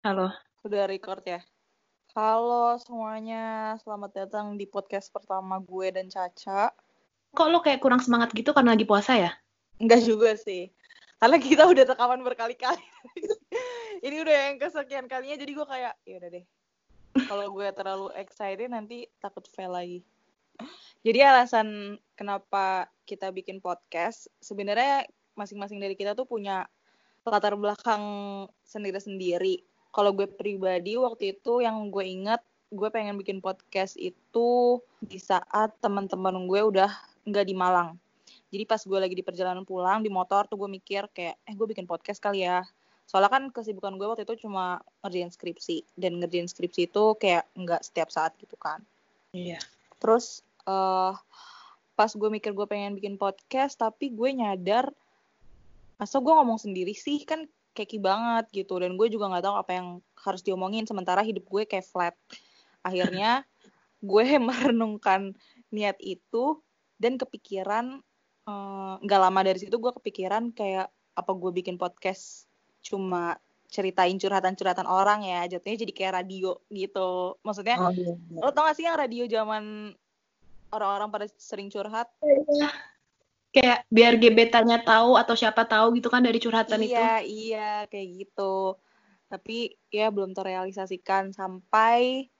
Halo. Udah record ya? Halo semuanya, selamat datang di podcast pertama gue dan Caca. Kok lo kayak kurang semangat gitu karena lagi puasa ya? Enggak juga sih, karena kita udah rekaman berkali-kali. Ini udah yang kesekian kalinya, jadi gue kayak, ya udah deh. Kalau gue terlalu excited nanti takut fail lagi. Jadi alasan kenapa kita bikin podcast, sebenarnya masing-masing dari kita tuh punya latar belakang sendiri-sendiri. Kalau gue pribadi waktu itu yang gue ingat, gue pengen bikin podcast itu di saat teman-teman gue udah nggak di Malang. Jadi pas gue lagi di perjalanan pulang di motor tuh gue mikir kayak, eh gue bikin podcast kali ya. Soalnya kan kesibukan gue waktu itu cuma ngerjain skripsi dan ngerjain skripsi itu kayak nggak setiap saat gitu kan. Iya. Terus uh, pas gue mikir gue pengen bikin podcast tapi gue nyadar masa gue ngomong sendiri sih kan keki banget gitu. Dan gue juga nggak tahu apa yang harus diomongin sementara hidup gue kayak flat. Akhirnya gue merenungkan niat itu dan kepikiran nggak uh, lama dari situ gue kepikiran kayak apa gue bikin podcast cuma ceritain curhatan-curhatan orang ya. Jatuhnya jadi kayak radio gitu. Maksudnya oh, iya, iya. lo tau gak sih yang radio zaman orang-orang pada sering curhat? Iya. Kayak biar gebetannya tahu atau siapa tahu gitu kan dari curhatan iya, itu iya iya kayak gitu tapi ya belum terrealisasikan sampai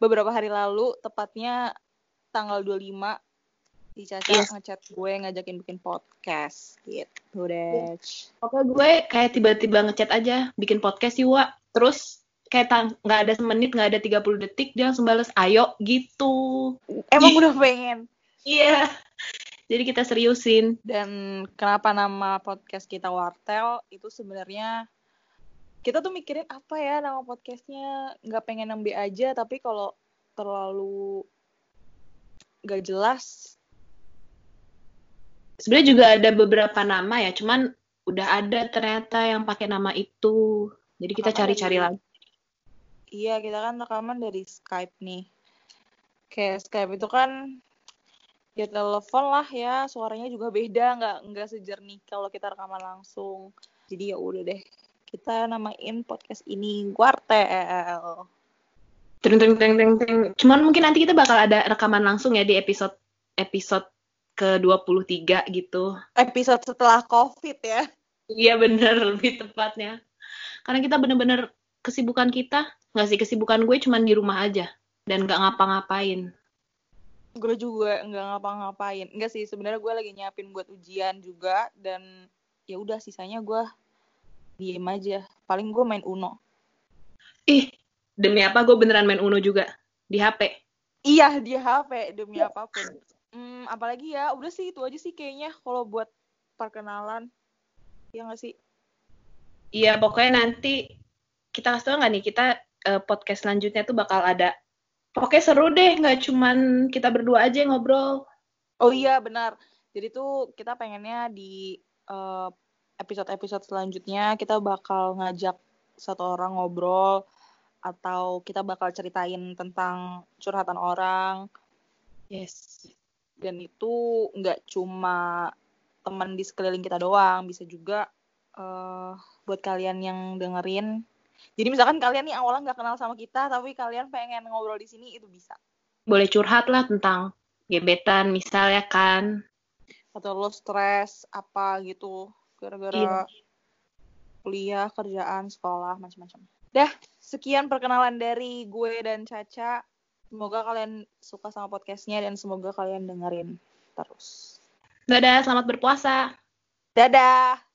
beberapa hari lalu tepatnya tanggal 25 di Caca yes. ngechat gue ngajakin bikin podcast gitu deh. Oke gue kayak tiba-tiba ngechat aja bikin podcast yuk Wak. Terus kayak nggak ada semenit nggak ada 30 detik dia langsung balas ayo gitu. Emang udah pengen. Iya. Jadi kita seriusin. Dan kenapa nama podcast kita Wartel? Itu sebenarnya kita tuh mikirin apa ya nama podcastnya? Nggak pengen nembe aja tapi kalau terlalu nggak jelas sebenarnya juga ada beberapa nama ya cuman udah ada ternyata yang pakai nama itu. Jadi kita cari-cari lagi. Iya kita kan rekaman dari Skype nih. Kayak Skype itu kan ya telepon lah ya suaranya juga beda nggak nggak sejernih kalau kita rekaman langsung jadi ya udah deh kita namain podcast ini Guartel Tring, tring, tring, tring, tring. Cuman mungkin nanti kita bakal ada rekaman langsung ya di episode episode ke-23 gitu. Episode setelah COVID ya. Iya bener, lebih tepatnya. Karena kita bener-bener kesibukan kita, nggak sih kesibukan gue cuman di rumah aja dan nggak ngapa-ngapain. Gue juga nggak ngapa-ngapain. Enggak sih, sebenarnya gue lagi nyiapin buat ujian juga dan ya udah sisanya gue diem aja. Paling gue main Uno. Ih, demi apa gue beneran main Uno juga di HP? Iya di HP demi apa pun. Hmm, apalagi ya, udah sih itu aja sih kayaknya kalau buat perkenalan. Ya nggak sih? Iya, pokoknya nanti kita kasih tau nggak nih, kita uh, podcast selanjutnya tuh bakal ada. Pokoknya seru deh, nggak cuman kita berdua aja yang ngobrol. Oh iya, benar. Jadi tuh kita pengennya di uh, episode-episode selanjutnya kita bakal ngajak satu orang ngobrol atau kita bakal ceritain tentang curhatan orang. Yes dan itu nggak cuma teman di sekeliling kita doang bisa juga uh, buat kalian yang dengerin jadi misalkan kalian nih awalnya nggak kenal sama kita tapi kalian pengen ngobrol di sini itu bisa boleh curhat lah tentang gebetan misalnya kan atau lo stres apa gitu gara-gara iya. kuliah kerjaan sekolah macam-macam dah sekian perkenalan dari gue dan Caca Semoga kalian suka sama podcastnya dan semoga kalian dengerin terus. Dadah, selamat berpuasa. Dadah.